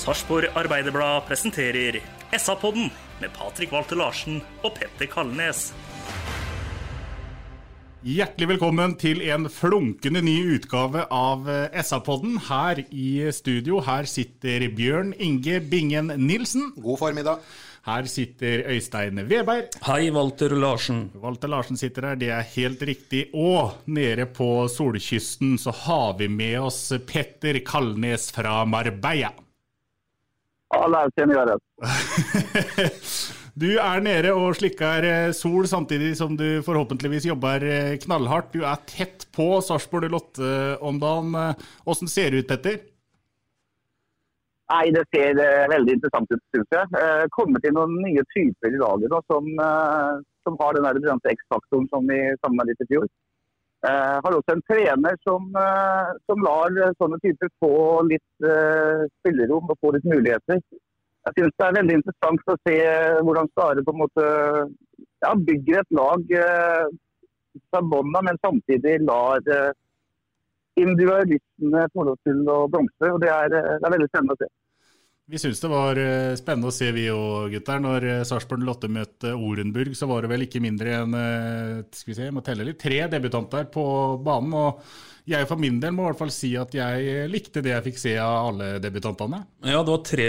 Sarpsborg Arbeiderblad presenterer SA-podden med Patrik Walter Larsen og Petter Kalnes. Hjertelig velkommen til en flunkende ny utgave av eh, SA-podden. Her i studio her sitter Bjørn Inge Bingen Nilsen. God formiddag. Her sitter Øystein Weberg. Hei, Walter Larsen. Walter Larsen sitter her, det er helt riktig. Og nede på solkysten så har vi med oss Petter Kalnes fra Marbella. Känner jag. Du er nede og slikker eh, sol samtidig som du forhåpentligvis jobber eh, knallhardt. Du er tett på Sarpsborg Lotte om dagen. Åssen ser det ut, Petter? Nei, det ser veldig interessant ut, syns jeg. Kommet til noen nye typer i laget da, som, eh, som har den der X-faktoren som vi litt i fjor. Eh, har også en trener som, eh, som lar sånne typer få litt eh, spillerom og få litt muligheter. Jeg synes det er veldig interessant å se hvordan Stare på en måte ja, bygger et lag fra bånda, men samtidig lar individualistene få lov til å blomstre. og Det er, det er veldig spennende å se. Vi syns det var eh, spennende å se, vi òg, gutter. Når eh, Sarpsborg Lotte møtte Orenburg, så var det vel ikke mindre enn eh, skal vi se, jeg må telle litt, tre debutanter på banen. og jeg for min del må i hvert fall si at jeg likte det jeg fikk se av alle debutantene. Ja, det var tre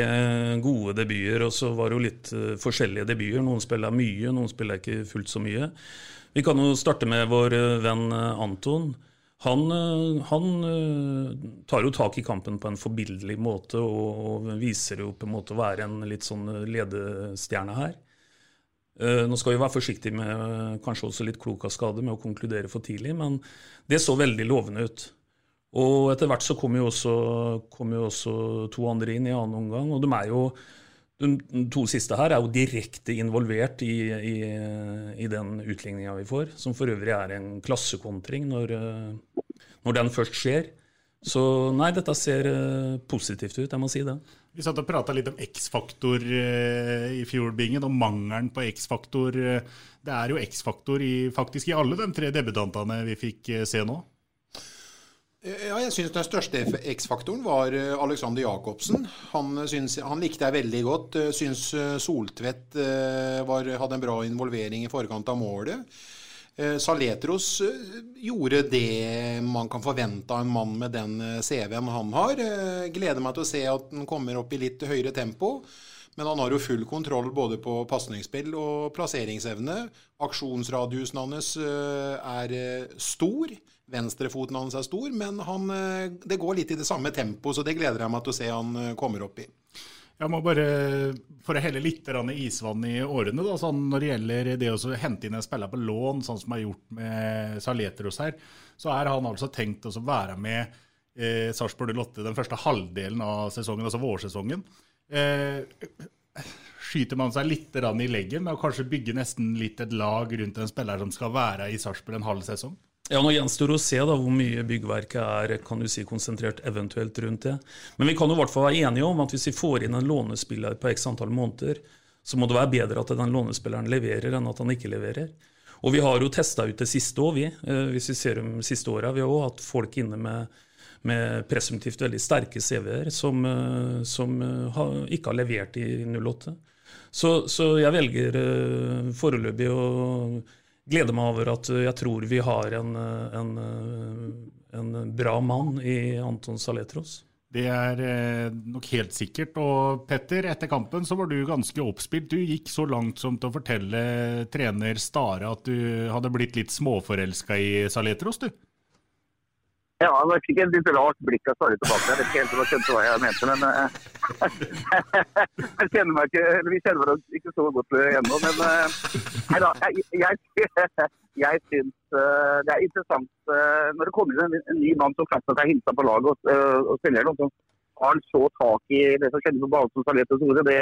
gode debuter, og så var det jo litt forskjellige debuter. Noen spiller mye, noen spiller ikke fullt så mye. Vi kan jo starte med vår venn Anton. Han, han, tar jo tak i kampen på en forbilledlig måte og, og, viser jo på en måte å være en litt sånn ledestjerne her. Nå skal vi være forsiktige med kanskje også litt klok av skade med å konkludere for tidlig, men det så veldig lovende ut. Og etter hvert så kom jo også, kom jo også to andre inn i annen omgang, og de er jo de to siste her er jo direkte involvert i, i, i den utligninga vi får, som for øvrig er en klassekontring når, når den først skjer. Så nei, dette ser positivt ut, jeg må si det. Vi satt og prata litt om X-faktor i fjor, Bingen, og mangelen på X-faktor. Det er jo X-faktor faktisk i alle de tre debutantene vi fikk se nå. Ja, jeg syns den største X-faktoren var Alexander Jacobsen. Han, synes, han likte jeg veldig godt. Syns Soltvedt var, hadde en bra involvering i forkant av målet. Saletros gjorde det man kan forvente av en mann med den CV-en han har. Gleder meg til å se at han kommer opp i litt høyere tempo. Men han har jo full kontroll både på pasningsspill og plasseringsevne. Aksjonsradiusen hans er stor. Venstrefoten hans er stor, men han, det går litt i det samme tempoet, så det gleder jeg meg til å se han kommer opp i. Jeg må bare, For å helle litt isvann i årene, da, sånn når det gjelder det å hente inn en spiller på lån, sånn som er gjort med Saletros her, så er han altså tenkt å være med eh, Sarpsborg Lotte den første halvdelen av sesongen, altså vårsesongen. Eh, skyter man seg litt i leggen med å kanskje bygge nesten litt et lag rundt en spiller som skal være i Sarpsborg en halv sesong? Ja, Nå gjenstår det å se da hvor mye byggverket er kan du si, konsentrert eventuelt rundt det. Men vi kan jo i hvert fall være enige om at hvis vi får inn en lånespiller på x antall måneder, så må det være bedre at den lånespilleren leverer enn at han ikke leverer. Og vi har jo testa ut det siste òg, vi. Hvis vi ser om siste åra. Vi har òg hatt folk inne med, med presumptivt veldig sterke CV-er som, som har, ikke har levert i 08. Så, så jeg velger foreløpig å glede meg over at jeg tror vi har en, en, en bra mann i Anton Saletros. Det er eh, nok helt sikkert. Og Petter, etter kampen så var du ganske oppspilt. Du gikk så langt som til å fortelle trener Stare at du hadde blitt litt småforelska i Saletros, du? Ja, det fikk et litt rart blikk av Stare tilbake. Jeg vet ikke helt om jeg skjønte hva jeg mente, men uh, jeg kjenner meg ikke, eller Vi kjenner hverandre ikke så godt ennå. Men uh, nei da, jeg, jeg, jeg syns det er interessant når det kommer inn en, en, ny mann som først har hilsa på laget og, og spiller noe, så har han så tak i det som skjedde på banen som Saletos gjorde. Det,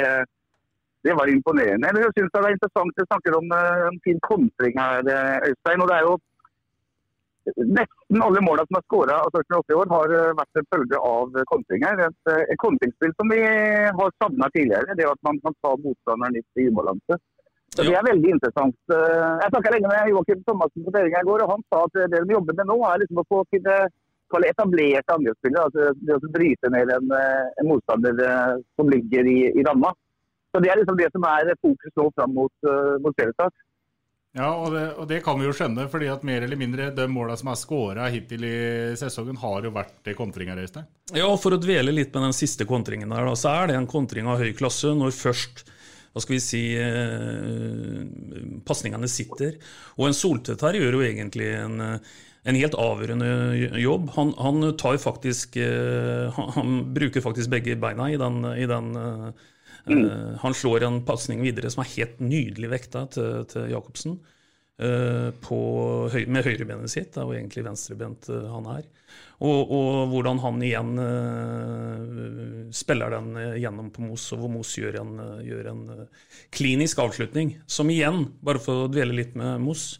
det var imponerende. Jeg syns det er interessant. Du snakker om en fin kontring her, Øystein. og det er jo Nesten alle målene som er skåra av 80 år, har eh, vært en følge av kontringer. Et, eh, et kontringsspill som vi har savna tidligere. Det at man kan ta motstanderen litt i ubalanse. Så Det er veldig interessant. Eh, jeg snakka lenge med Joakim Thomassen på treninga i går, og han sa at det de jobber med nå, er liksom å få til etablerte angrepsspillere. Altså det å bryte ned en, en motstander som ligger i, i ramma. Så Det er liksom det som er fokus nå fram mot, mot seriestart. Ja, og det, og det, kan vi jo skjønne, fordi at mer eller mindre de måla som er skåra hittil i sesongen, har jo vært kontringer, Øystein? Ja, for å dvele litt med den siste kontringen der, da, så er det en kontring av høy klasse når først hva skal vi si eh, pasningene sitter. Og en Soltvedt her gjør jo egentlig en, en helt avgjørende jobb. Han, han, faktisk eh, han, han, bruker faktisk begge beina i den, i den eh, Mm. Uh, han slår en pasning videre som er helt nydelig vekta til, til Jacobsen. På, med høyrebenet sitt, det er jo egentlig venstrebent uh, han er. Og, og, hvordan han igjen spiller den gjennom på Moss, og hvor Moss gjør en, gjør en klinisk avslutning. Som igjen, bare for å dvele litt med Moss,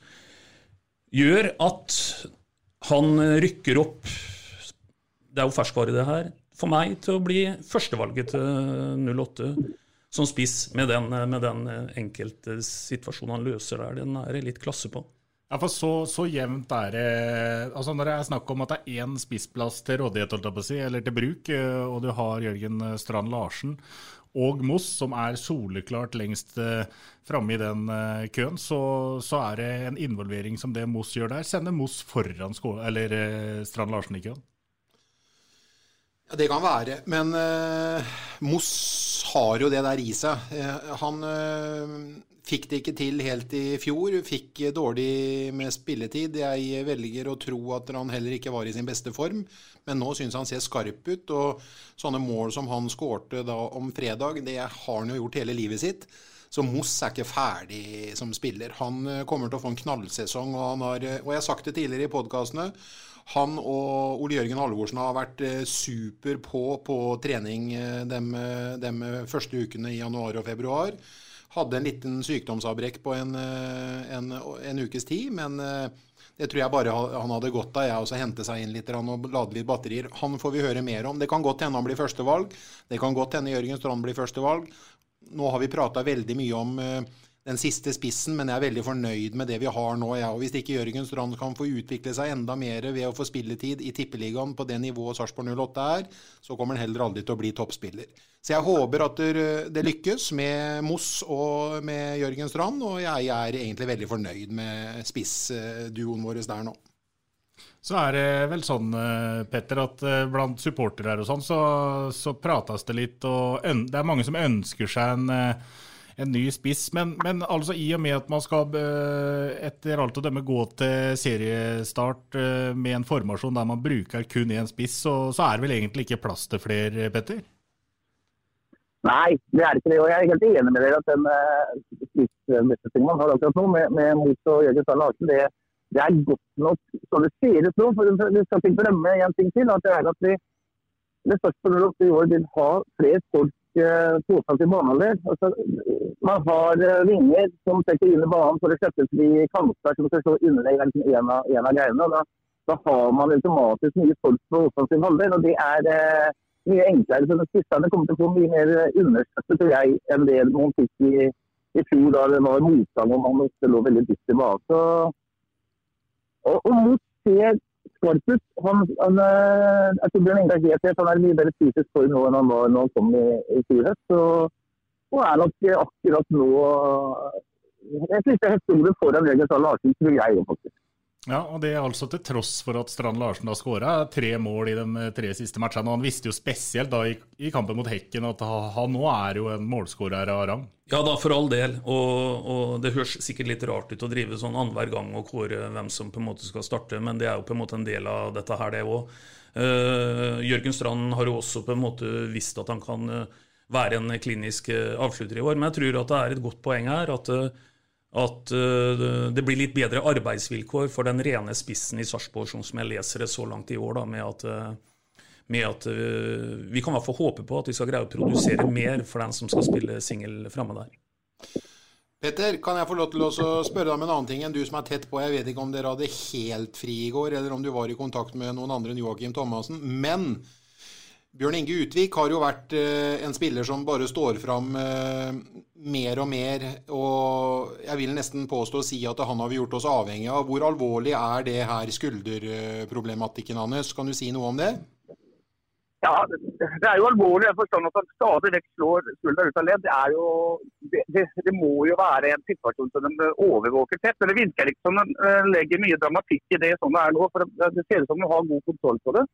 gjør at han rykker opp Det er jo ferskvare, det her for meg til å bli førstevalget til 08 som spiss, med den, med den enkelte situasjonen han løser der. Den er det litt klasse på. Ja, for så, så, jevnt er det altså Når det er snakk om at det er én spissplass til rådighet, si, eller til bruk, eh, og du har Jørgen Strand Larsen og Moss, som er soleklart lengst eh, framme i den eh, køen, så, så, er det en involvering som det Moss gjør der, sender Moss foran eller, Strand Larsen i køen. Ja, Det kan være. Men uh, Moss har jo det der i seg. Uh, han uh, fikk det ikke til helt i fjor. Fikk dårlig med spilletid. Jeg velger å tro at han heller ikke var i sin beste form. Men nå syns han ser skarp ut. Og sånne mål som han skårte da om fredag, det har han jo gjort hele livet sitt. Så Moss er ikke ferdig som spiller. Han kommer til å få en knallsesong. Og, har, og jeg har sagt det tidligere i podkastene. Han og Ole Jørgen Halvorsen har vært eh, super på på trening de, de, første ukene i januar og februar. Hadde en liten sykdomsavbrekk på en, eh, en, en ukes tid, men det tror jeg bare han hadde godt av, jeg også hente seg inn litt og lade litt batterier. Han får vi høre mer om. Det kan godt hende han blir førstevalg. Det kan godt hende Jørgen Strand blir førstevalg. Nå har vi prata veldig mye om den siste spissen, men jeg er veldig fornøyd med det vi har nå. Ja. Og Hvis ikke Jørgen Strand kan få utvikle seg enda mer ved å få spilletid i Tippeligaen på det nivået Sarpsborg 08 er, så kommer han heller aldri til å bli toppspiller. Så jeg håper at det lykkes med Moss og med Jørgen Strand, og jeg er egentlig veldig fornøyd med spissduoen vår der nå. Så er det vel sånn, eh, Petter, at eh, blant supportere og sånn, så, så prates det litt, og det er mange som ønsker seg en eh, en ny spiss. Men, men, altså i og med at man skal eh, etter alt å dømme gå til seriestart eh, med en formasjon der man bruker kun én spiss, så, så, er det vel egentlig ikke plass til flere, Petter? Nei, det er ikke det. Og jeg er helt enig med dere at den uh, spissmestringen man har akkurat nå, med, med Mos og Jørgen Stahl Larsen, det, det, er godt nok så det ser ut nå. For vi skal ikke glemme en ting til. at det er at vi det første i år vil ha flere folk påsatt til banehalvdel. Altså, man har vinger som trekker inn i banen for å sette fri kanter som skal stå underlegg liksom en, av, en av greiene. Da, da, har man automatisk mye folk på offensiv halvdel, og det er uh, mye enklere. Så Spisserne kommer til å få mye mer understøtte tror jeg, enn det man fikk i, i fjor, da det var motstand og man lå veldig dypt tilbake. Og, og mot ser skarp. Han, han, eh, jeg tror Bjørn Ingar helt han er mye bedre fysisk form nå enn han var når han kom i, i fjor høst. Og er nok akkurat nå et lite hestehode foran Jørgen Strand Larsen, tror jeg faktisk. Ja, og det er altså til tross for at Strand Larsen har skåra tre mål i de eh, tre siste matchene. Og han visste jo spesielt da i, i kampen mot Hekken at han, nå er jo en målskårer av rang. Ja da, for all del. Og, og, det høres sikkert litt rart ut å drive sånn annenhver gang og kåre hvem som på en måte skal starte, men det er jo på en måte en del av dette her, det òg. Uh, Jørgen Strand har jo også på en måte visst at han kan uh, være en klinisk uh, avslutter i år, men jeg tror at det er et godt poeng her. at at uh, det blir litt bedre arbeidsvilkår for den rene spissen i Sarpsborg, sånn som jeg leser det så langt i år. Da, med at, uh, med at uh, Vi kan i hvert fall håpe på at vi skal greie å produsere mer for den som skal spille singel framme der. Petter, kan jeg få lov til å spørre deg om en annen ting enn du som er tett på? Jeg vet ikke om dere hadde helt fri i går, eller om du var i kontakt med noen andre enn Joakim Thomassen. Men Bjørn Inge Utvik har jo vært eh, en spiller som bare står fram eh, mer og mer. Og jeg vil nesten påstå å si at han har vi gjort oss avhengig av. Hvor alvorlig er det her skulderproblematikken hans? Kan du si noe om det? Ja, Det er jo alvorlig. Jeg forstår at han stadig vekk slår skulder ut av ledd. Det, er jo, det, det, det, må jo være en situasjon som de overvåker tett. Men det virker ikke som de eh, legger mye dramatikk i det sånn det er nå. for Det ser ut som de har god kontroll på det.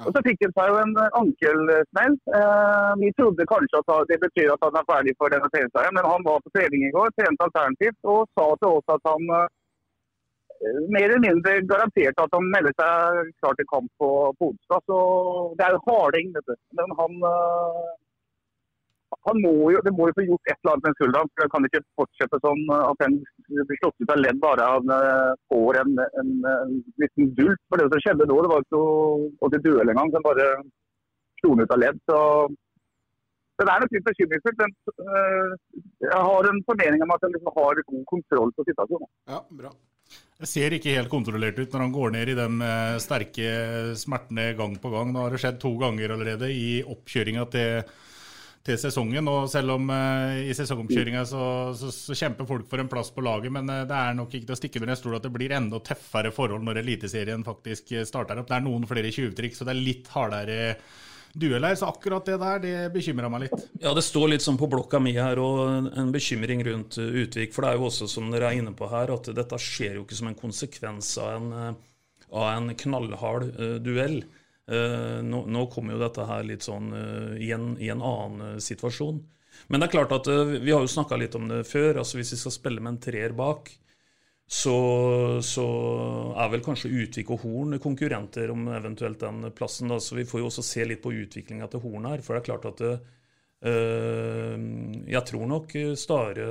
Og Så fikk han seg jo en ankelsmell. Eh, vi trodde kanskje at det betyr at han er ferdig for denne treningsdagen, men han var på trening i går, trente alternativt og sa til oss at han eh, mer eller mindre garanterte at han melder seg klar til kamp på, på. Så det er jo harding, vet du. Men han, eh, han må jo, det må jo få gjort et eller annet med skulderen. for Det kan ikke fortsette sånn at den blir slått ut av ledd bare han uh, får en, en, en, liten dult. For det som skjedde nå, det var ikke noe til duell engang. Den bare slo ut av ledd. så det er nok litt bekymringsfullt, uh, jeg har en formening om at han liksom har god kontroll på situasjonen. Ja, bra. Det ser ikke helt kontrollert ut når han går ned i de eh, sterke smertene gang på gang. Nå har det skjedd to ganger allerede i oppkjøringa til til sesongen. og Selv om uh, i sesongomkjøringa så, så, så, kjemper folk for en plass på laget, men uh, det er nok ikke til å stikke under en stol at det blir enda tøffere forhold når Eliteserien faktisk eh, starter opp. Det er noen flere tjuvtrikk, så det er litt hardere duell her. Så akkurat det der, det bekymrer meg litt. Ja, det står litt sånn på blokka mi her, og en bekymring rundt Utvik. For det er jo også, som dere er inne på her, at dette skjer jo ikke som en konsekvens av en, av en knallhard uh, duell. Eh, nå, nå kommer jo dette her litt sånn eh, i en, i en annen eh, situasjon. Men det er klart at vi har jo snakka litt om det før. altså Hvis vi skal spille med en treer bak, så, så, er vel kanskje Utvik og Horn konkurrenter om eventuelt den plassen. Da. Så vi får jo også se litt på utviklinga til Horn her. For det er klart at det, jeg tror nok Stare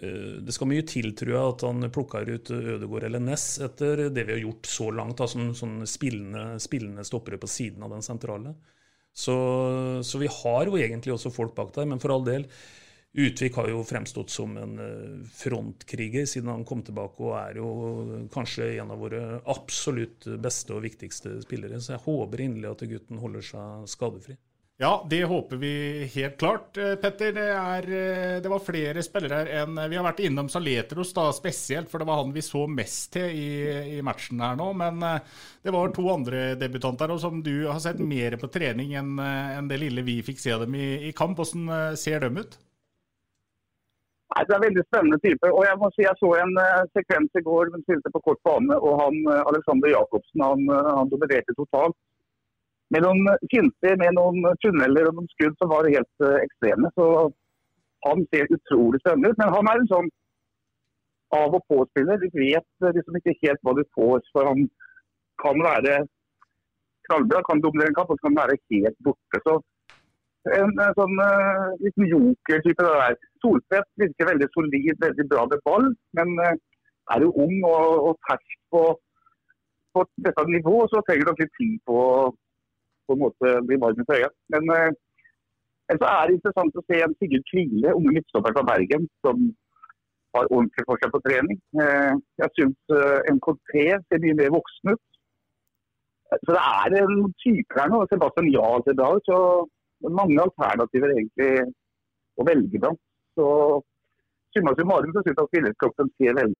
det skal mye til, tror jeg, at han plukker ut Ødegård eller Ness etter det vi har gjort så langt, da, som sånn spillende, spillende stoppere på siden av den sentrale. Så, så, vi har jo egentlig også folk bak der, men for all del. Utvik har jo fremstått som en eh, frontkriger siden han kom tilbake, og er jo kanskje en av våre absolutt beste og viktigste spillere. Så jeg håper inderlig at gutten holder seg skadefri. Ja, det håper vi helt klart. Eh, Petter, det, er, eh, det var flere spillere her enn Vi har vært innom Saletros da, spesielt, for det var han vi så mest til i, i, matchen her nå. Men eh, det var to andre debutanter, og som du har sett mer på trening enn en det lille vi fikk se dem i, i kamp. Hvordan ser de ut? Nei, Det er veldig spennende type. og Jeg må si jeg så en sekvens i går. Hun spilte på kort bane, og han, Alexander Jacobsen han, han dominerte totalt med noen finter, med noen tunneler og noen skudd som var helt uh, ekstreme. Så han ser utrolig spennende ut. Men han er en sånn av og på-spiller. Du vet liksom ikke helt hva du får. For han kan være knallbra, kan dominere en kamp, og kan være helt borte. Så en, en sånn uh, liten joker-type det der. Soltvedt virker veldig solid, veldig bra med ball, men uh, er jo ung og, og fersk på, på dette nivået, så trenger det litt tid på på en måte blir varm i trøya. Men eh, så er det interessant å se en Sigurd Kvile, unge midtstopper fra Bergen, som har ordentlig for seg på trening. Eh, jeg syns eh, NKT ser mye mer voksen ut. Så det er en type her nå. Sebastian Jahl ser bra ut. Så det er mange alternativer egentlig å velge blant. Så summa summarum så syns jeg at spillerkroppen ser veldig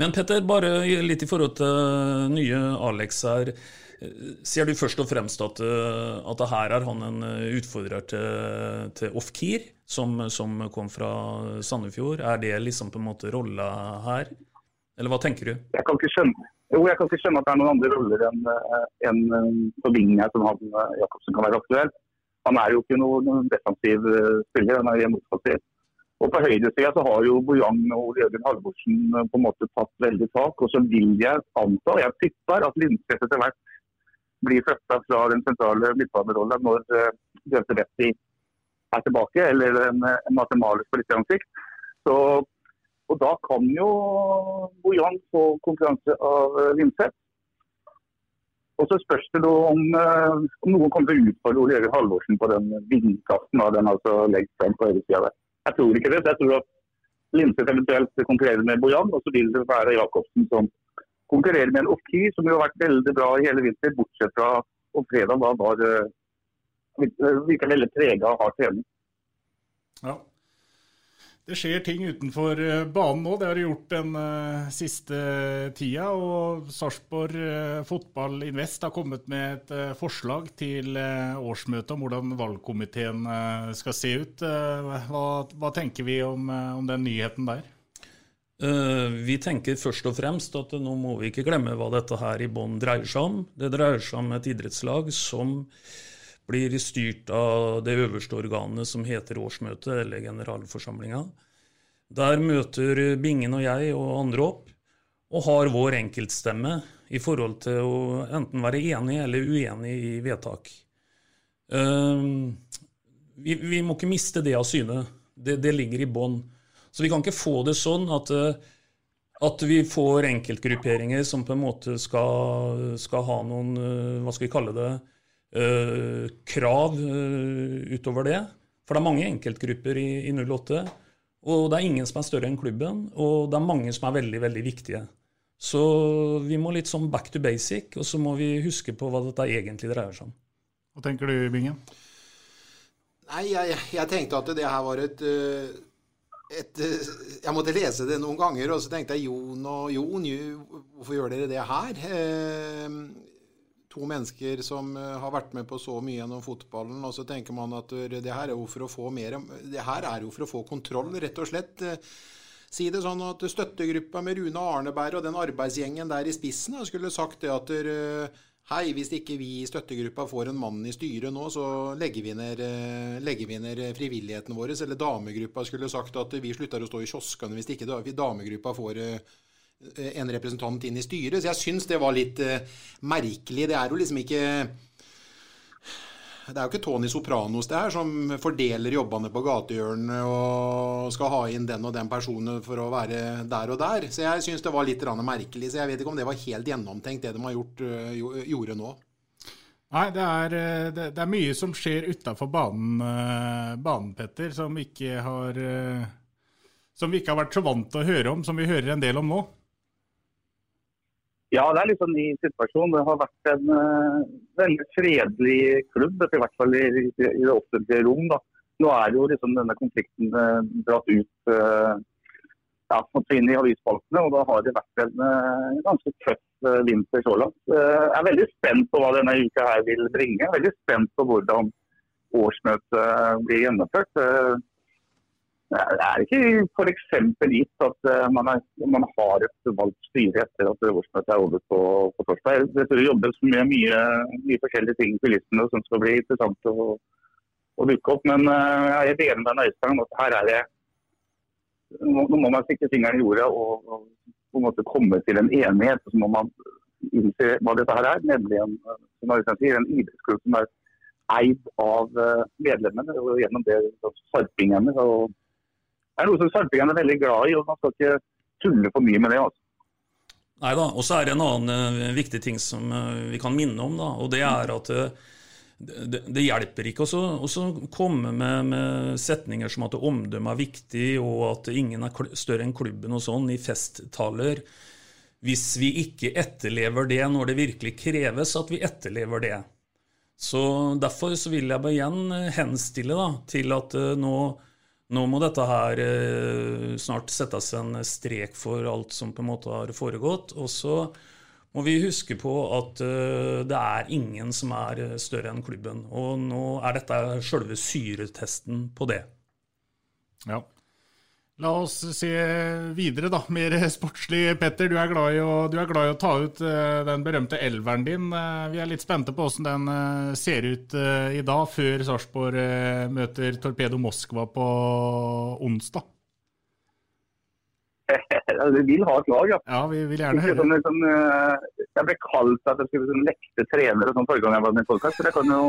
Men Petter, bare litt i forhold til nye Alex her. Ser du først og fremst at, eh, at her er han en eh, utfordrer til, til Off-Keer, som, som, kom fra Sandefjord? Er det liksom på en måte rolla her, eller hva tenker du? Jeg kan ikke skjønne, jo, jeg kan ikke skjønne at det er noen andre roller enn en, vingen som han Jacobsen kan være aktuell. Han er jo ikke noen defensiv spiller, han er motoffensiv. Og På høyresida så har jo Bojang og Jørgen Halvorsen på en måte tatt veldig tak. Og så vil jeg anta, jeg tipper at Lindstedt etter hvert blir flytta fra den sentrale midtbanerollen når Gaute Vetti er tilbake, eller en, en matematisk på litt sikt. Så, og da kan jo Bojan få konkurranse av Lindstedt. Og så spørs det om, om noen kommer til å utfordre Ole Jørgen Halvorsen på den vindkasten av den altså legger frem på høyresida der. Jeg tror ikke det. Jeg tror at Lindstedt eventuelt konkurrerer med Bojan, og så vil det være Jacobsen som konkurrerer med en Ofki, som jo har vært veldig bra i hele vinter, bortsett fra om fredag da var uh, virka veldig prega av hard trening. Ja. Det skjer ting utenfor eh, banen nå, det har det gjort den uh, siste tida. og Sarpsborg uh, Fotball Invest har kommet med et uh, forslag til årsmøtet om hvordan valgkomiteen skal se ut. Hva, hva, tenker vi om, om den nyheten der? Vi tenker først og fremst at nå må vi ikke glemme hva dette her i bånn dreier seg om. Det dreier seg om et idrettslag som blir styrt av det øverste organet som heter årsmøtet, eller generalforsamlinga. Der møter Bingen og jeg og andre opp og har vår enkeltstemme i forhold til å enten være enig eller uenig i vedtak. Uh, vi, vi, må ikke miste det av syne. Det, det ligger i bånn. Så vi kan ikke få det sånn at, at vi får enkeltgrupperinger som på en måte skal, skal ha noen Hva skal vi kalle det? Uh, krav uh, utover det. For det er mange enkeltgrupper i, i 08. Og det er ingen som er større enn klubben, og det er mange som er veldig, veldig viktige. Så vi må litt sånn back to basic, og så må vi huske på hva dette egentlig dreier seg om. Hva tenker du, Bingen? Nei, jeg, jeg, tenkte at det her var et, et, Jeg måtte lese det noen ganger, og så tenkte jeg Jon og Jon, hvorfor gjør dere det her? To mennesker som eh, har vært med på så mye gjennom fotballen, og så tenker man at det her er jo for å få mer Det her er jo for å få kontroll, rett og slett. Si det sånn at støttegruppa med Rune Arneberg og den arbeidsgjengen der i spissen skulle sagt det at Hei, hvis ikke vi i støttegruppa får en mann i styret nå, så legger vi, ned, legger vi ned frivilligheten vår. Eller damegruppa skulle sagt at vi slutter å stå i kioskene hvis ikke damegruppa får Eh, en representant inn i styret. Så jeg syns det var litt uh, merkelig. Det er jo liksom ikke det er jo ikke Tony Sopranos det her, som fordeler jobbene på gatehjørnet og skal ha inn den og den personen for å være der og der. Så jeg syns det var litt merkelig. Så jeg vet ikke om det var helt gjennomtenkt, det de har gjort, uh, gjorde nå. Nei, det er, det, det er mye som skjer utafor banen, banen, Petter, som, ikke har, som vi ikke har vært så vant til å høre om, som vi hører en del om nå. Ja, det er litt sånn ny situasjon. Det har vært en uh, veldig fredelig klubb, i hvert fall i, i, i det offentlige rom. Da. Nå er jo liksom denne konflikten uh, dratt ut uh, ja, inn i avisspaltene, og da har det vært en uh, ganske tøff vinter så langt. jeg er veldig spent på hva denne uka her vil bringe. Jeg er veldig spent på hvordan årsmøtet blir gjennomført. Det er ikke f.eks. gitt at eh, man, er, man, har et valgt styre etter at årsmøtet er over på, på torsdag. Det jobbes med mye, mye forskjellige ting i kulissene som skal bli interessant å, å dukke opp. Men uh, jeg er enig med Øystein at her er det Nå må man stikke fingeren i jorda og, og, på en måte komme til en enighet. Så må man innse hva dette her er, nemlig en, som sier, en idrettsklubb som er eid av eh, medlemmene og gjennom det sarpingene. og det er noe som sarpingene er veldig glad i, og man skal ikke tulle for mye med det. altså. Nei da. Og så er det en annen uh, viktig ting som uh, vi kan minne om. da, og Det er at uh, det, det hjelper ikke å komme med, med, setninger som at omdømmet er viktig, og at ingen er større enn klubben og sånn, i festtaler, hvis vi ikke etterlever det når det virkelig kreves at vi etterlever det. Så Derfor så vil jeg bare igjen henstille da, til at nå, nå, må dette her uh, snart settes en strek for alt som på en måte har foregått. og så må vi huske på at uh, det er ingen som er eh, større enn klubben. Og nå er dette selve syretesten på det. Ja. La oss se videre, da. Mer sportslig. Petter, du er glad i å, er glad i å ta ut uh, den berømte elveren din. Uh, vi er litt spente på hvordan den ser ut i dag, før Sarpsborg møter Torpedo Moskva på onsdag. vi vil ha et lag, ja. ja vi vil gjerne høre. Sånn, sånn, jeg ble kalt at jeg skulle sånn, lekte trener og sånn forrige gang jeg var med i podkast, så jeg kan jo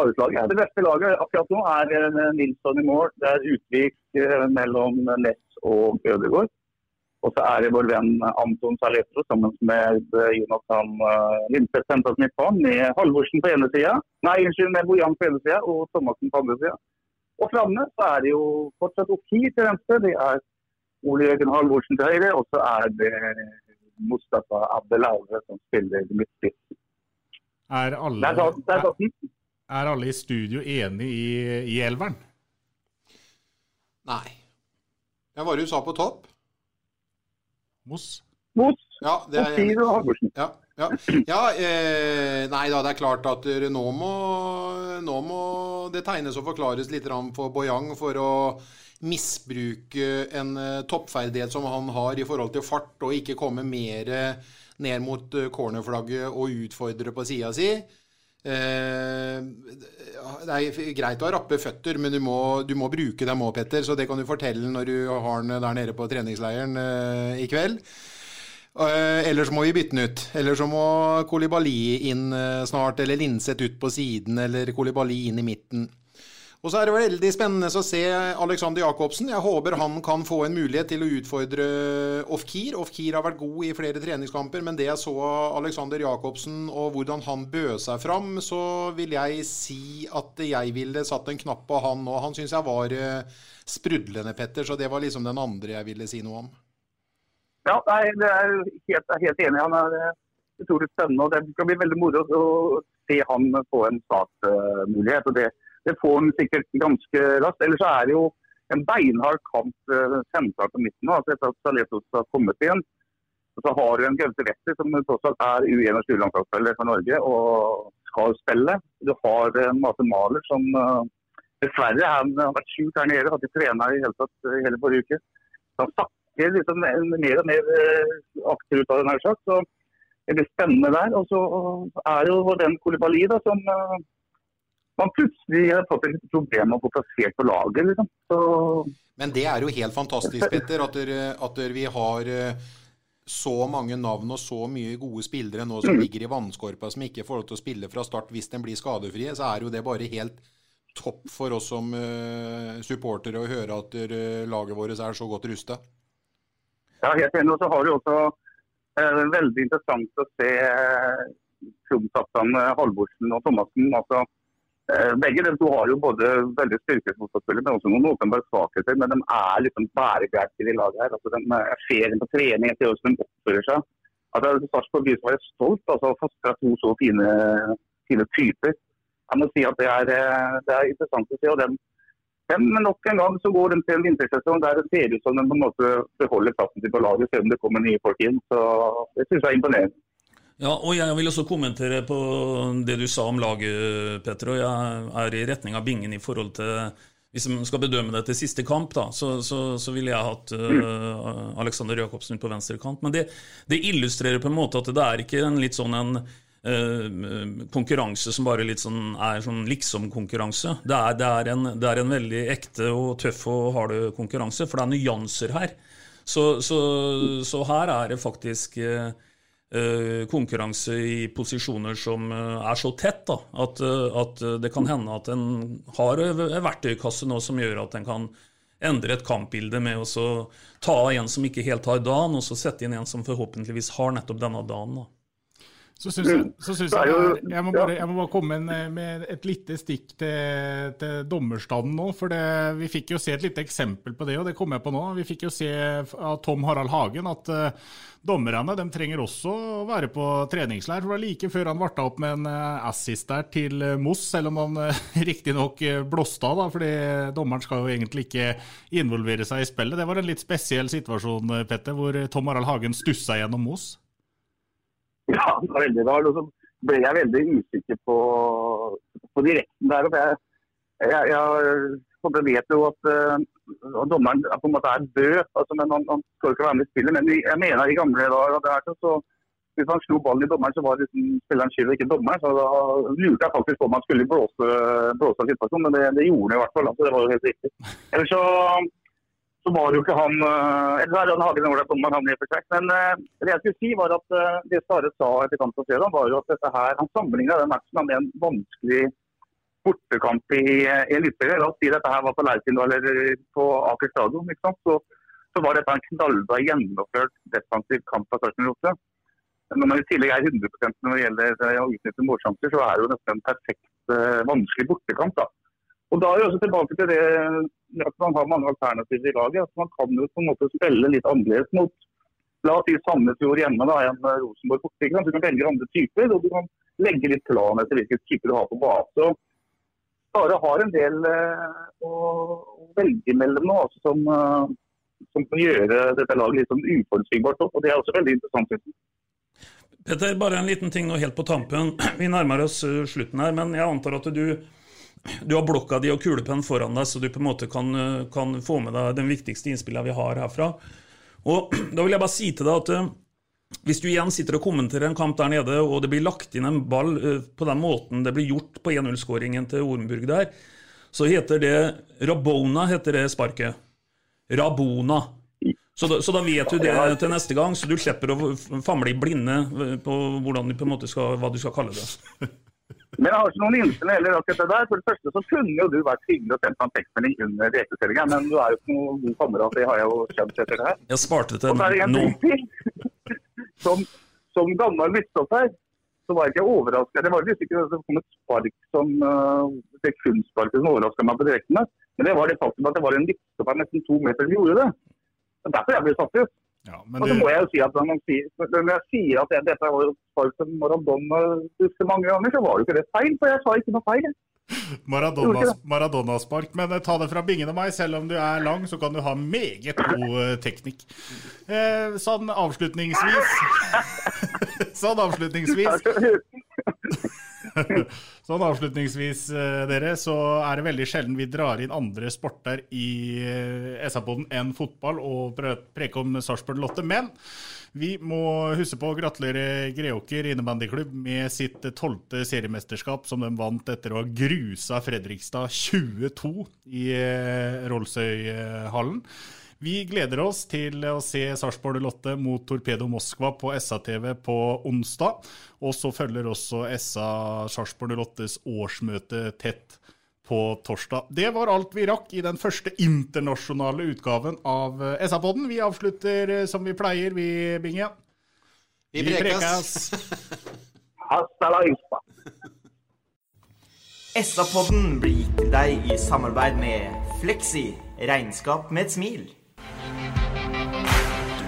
ut. Det beste laget akkurat nå er eh, Nilsson i mål. Det er Utvik eh, mellom Ness og Ødegaard. Og så er det vår venn Anton Saletro sammen med Jonathan Lindstedt sentralt midtbane, med Halvorsen på ene sida, nei, unnskyld, med Bojan på ene sida og Thomassen på andre sida. Og framme så er det jo fortsatt Oki til venstre. Det er Ole Jørgen Halvorsen til høyre, og så er det Mustafa Abdelaure som spiller midtspiss. Er alle, er, er alle i studio enig i, i elveren? Nei. Hvem var det du sa på topp? Moss. Moss. Ja, det er jeg Halvorsen. Ja, ja. ja eh, nei da, det er klart at nå må, nå må det tegnes og forklares litt for Boyang for å misbruke en uh, toppferdighet som han har i forhold til fart, og ikke komme mer ned mot uh, cornerflagget og utfordre på sida si. Det er greit å ha rappe føtter, men du må, du må bruke dem òg, Petter. Så det kan du fortelle når du har den der nede på treningsleiren i kveld. Eller ellers må vi bytte den ut. Eller så må Kolibali inn snart, eller Linseth ut på siden, eller Kolibali inn i midten. Og så er det veldig spennende å se Alexander Jacobsen. Jeg håper han kan få en mulighet til å utfordre Ofkir. Ofkir har vært god i flere treningskamper, men det jeg så av Alexander Jacobsen og hvordan han bød seg fram, så vil jeg si at jeg ville satt en knapp på han nå. Han syns jeg var eh, sprudlende, Petter, så det var liksom den andre jeg ville si noe om. Ja, nei, det er helt, helt enig. Han er eh, utrolig spennende. og Det skal bli veldig moro å se han få en startmulighet. og det det får han sikkert ganske raskt. Ellers er det jo en beinhard kamp sentralt på midten. Altså etter at Saletos har kommet igjen. Så har du en Gaute Wetter som er U21-landslagsspiller for Norge og skal spille. Du har en Mate Maler som uh, dessverre har vært sjuk her nede, har ikke trena i hele tatt hele forrige uke. Han sakker liksom mer og mer akterut av den her sak. Så det blir spennende der. Og så er det jo den Kolibali da, som man plutselig har fått et problem med å få plassert på laget. Liksom. Så... Men det er jo helt fantastisk, Petter, at, der, at der vi har eh, så mange navn og så mye gode spillere nå som mm. ligger i vannskorpa som ikke får lov til å spille fra start hvis den blir skadefrie, så er jo det bare helt topp for oss som uh, supportere å høre at uh, laget vårt er så godt rusta. Ja, helt enig. Og så har du også uh, veldig interessant å se uh, Tromsø, Halvorsen og Thomassen. altså begge de to har jo både veldig styrkefotballspillere, men også noen åpenbare svakheter. Men de er liksom bærebjelker i laget her. Altså, de er ferien på trening etter hvordan de oppfører seg. Altså, Sarpsborg å være stolt altså, å fostre to så fine, fine, typer. Jeg må si at Det er, eh, det er interessant å se. og den, den, men nok en gang så går de til en vintersesong der det ser ut som de på en måte beholder plassen sin på laget, selv om det kommer nye folk inn. så Det synes jeg er imponerende. Ja, og Jeg vil også kommentere på det du sa om laget, Petter. og Jeg er i retning av bingen i forhold til Hvis man skal bedømme det til siste kamp, da, så, så, så ville jeg hatt uh, Alexander Jacobsen på venstre kant. Men det, det, illustrerer på en måte at det er ikke en litt sånn en uh, konkurranse som bare litt sånn er sånn liksom-konkurranse. Det, det, det, er en veldig ekte og tøff og hard konkurranse, for det er nyanser her. Så, så her er det faktisk uh, konkurranse i posisjoner som eh, er så tett da, at, eh, at, det kan hende at en har en verktøykasse nå som gjør at en kan endre et kampbilde med å ta en som ikke helt har dagen, og så sette inn en som forhåpentligvis har nettopp denne dagen. Da. Så syns jeg, så synes jeg, jeg, må bare, jeg må bare komme med, med et lite stikk til, til dommerstanden nå. For det, vi fikk jo se et lite eksempel på det, og det kom jeg på nå. Vi fikk jo se av Tom Harald Hagen at uh, dommerne de trenger også å være på treningsleir. For det var like før han varta opp med en uh, assist der til uh, Moss, selv om han uh, riktignok blåste av, da, fordi dommeren skal jo egentlig ikke involvere seg i spillet. Det var en litt spesiell situasjon, Petter, hvor Tom Harald Hagen stussa gjennom Moss. Ja, det var veldig rart. Og så ble jeg veldig usikker på, på direkten der. Jeg, jeg, jeg, vet jo at uh, dommeren på en måte er død, altså, men han, han, skal ikke være med i spillet. Men jeg mener i gamle dager så hvis han slo ballen i dommeren, så var det liksom spillerens skyld, ikke dommeren. Så da lurte jeg faktisk på om han skulle blåse, blåse av situasjonen, men det, det, gjorde han i hvert fall. Altså, det var jo helt riktig. Ellers så så var jo ikke han eh, Eller er han Hagen ålreit dommer, han i og for seg. Men uh, det jeg skulle si var at uh, det Stare sa etter kampen på fredag, var jo at dette her, han sammenligna den matchen med en vanskelig bortekamp i Eliteserien. La oss si dette her var på Lerkendal eller på Aker stadion. ikke sant? Så, så var dette en knallbra gjennomført defensiv kamp av Sarpsborg Når man i tillegg er 100% når det gjelder å utnytte målsjanser, så er det jo nesten en perfekt vanskelig bortekamp. da. Og Da er vi også tilbake til det at man har mange alternativer i laget. at Man kan jo på en måte spille litt annerledes mot La oss si Sandnesfjord hjemme da, enn Rosenborg borte. Du kan velge andre typer, og du kan legge litt plan etter hvilke typer du har på base. Stare har en del eh, å velge mellom nå, altså, som, eh, som, kan gjøre dette laget litt sånn uforutsigbart. Og det er også veldig interessant. Petter, bare en liten ting nå helt på tampen. Vi nærmer oss slutten her, men jeg antar at du du har blokka di og kulepenn foran deg, så du på en måte kan, kan få med deg den viktigste innspillene vi har herfra. Og Da vil jeg bare si til deg at uh, hvis du igjen sitter og kommenterer en kamp der nede, og det blir lagt inn en ball uh, på den måten det blir gjort på 1-0-skåringen til Ormburg der, så heter det Rabona, heter det sparket. Rabona. Så da, så da, vet du det til neste gang, så du slipper å famle i blinde eh, på, du på en måte skal, hva du skal kalle det. Men jeg har ikke noen innspill heller akkurat det der. For det første så kunne jo du vært hyggelig og sendt en tekstmelding under rekrutteringa, men du er jo ikke noen god kamerat, det har jeg jo kjent etter det her. Jeg sparte til nå. som, som gammel midtstopper så var jeg ikke overraska. Det var ikke det kom et spark som uh, det kunstsparket som overraska meg på direkten. Men det var det faktum at det var en midtstopper nesten to meter som gjorde det. Derfor jeg ble satt ut. Ja, og så må jeg jo si at når, jeg sier at jeg, dette var jo spark som Maradona husker mange ganger, så var det ikke det feil. For jeg sa ikke noe feil. Maradona-spark, Maradona men ta det fra bingen og meg. Selv om du er lang, så kan du ha meget god eh, teknikk. Eh, sånn avslutningsvis Sånn avslutningsvis sånn avslutningsvis, eh, dere, så er det veldig sjelden vi drar inn andre sporter i eh, SA-poden enn fotball og preke om Sarpsborg Lotte. Men vi må huske på å gratulere Greåker innebandyklubb med sitt tolvte seriemesterskap, som de vant etter å ha grusa Fredrikstad 22 i eh, Rollsøyhallen. Vi gleder oss til å se Sarpsborg Lotte mot Torpedo Moskva på SA-TV på onsdag. Og så følger også SA Sarpsborg Lottes årsmøte tett på torsdag. Det var alt vi rakk i den første internasjonale utgaven av SA-podden. Vi avslutter som vi pleier, vi, Binge. Vi, prekas. Hasta la vista. SA-podden blir gitt til deg i samarbeid med Fleksi regnskap med et smil.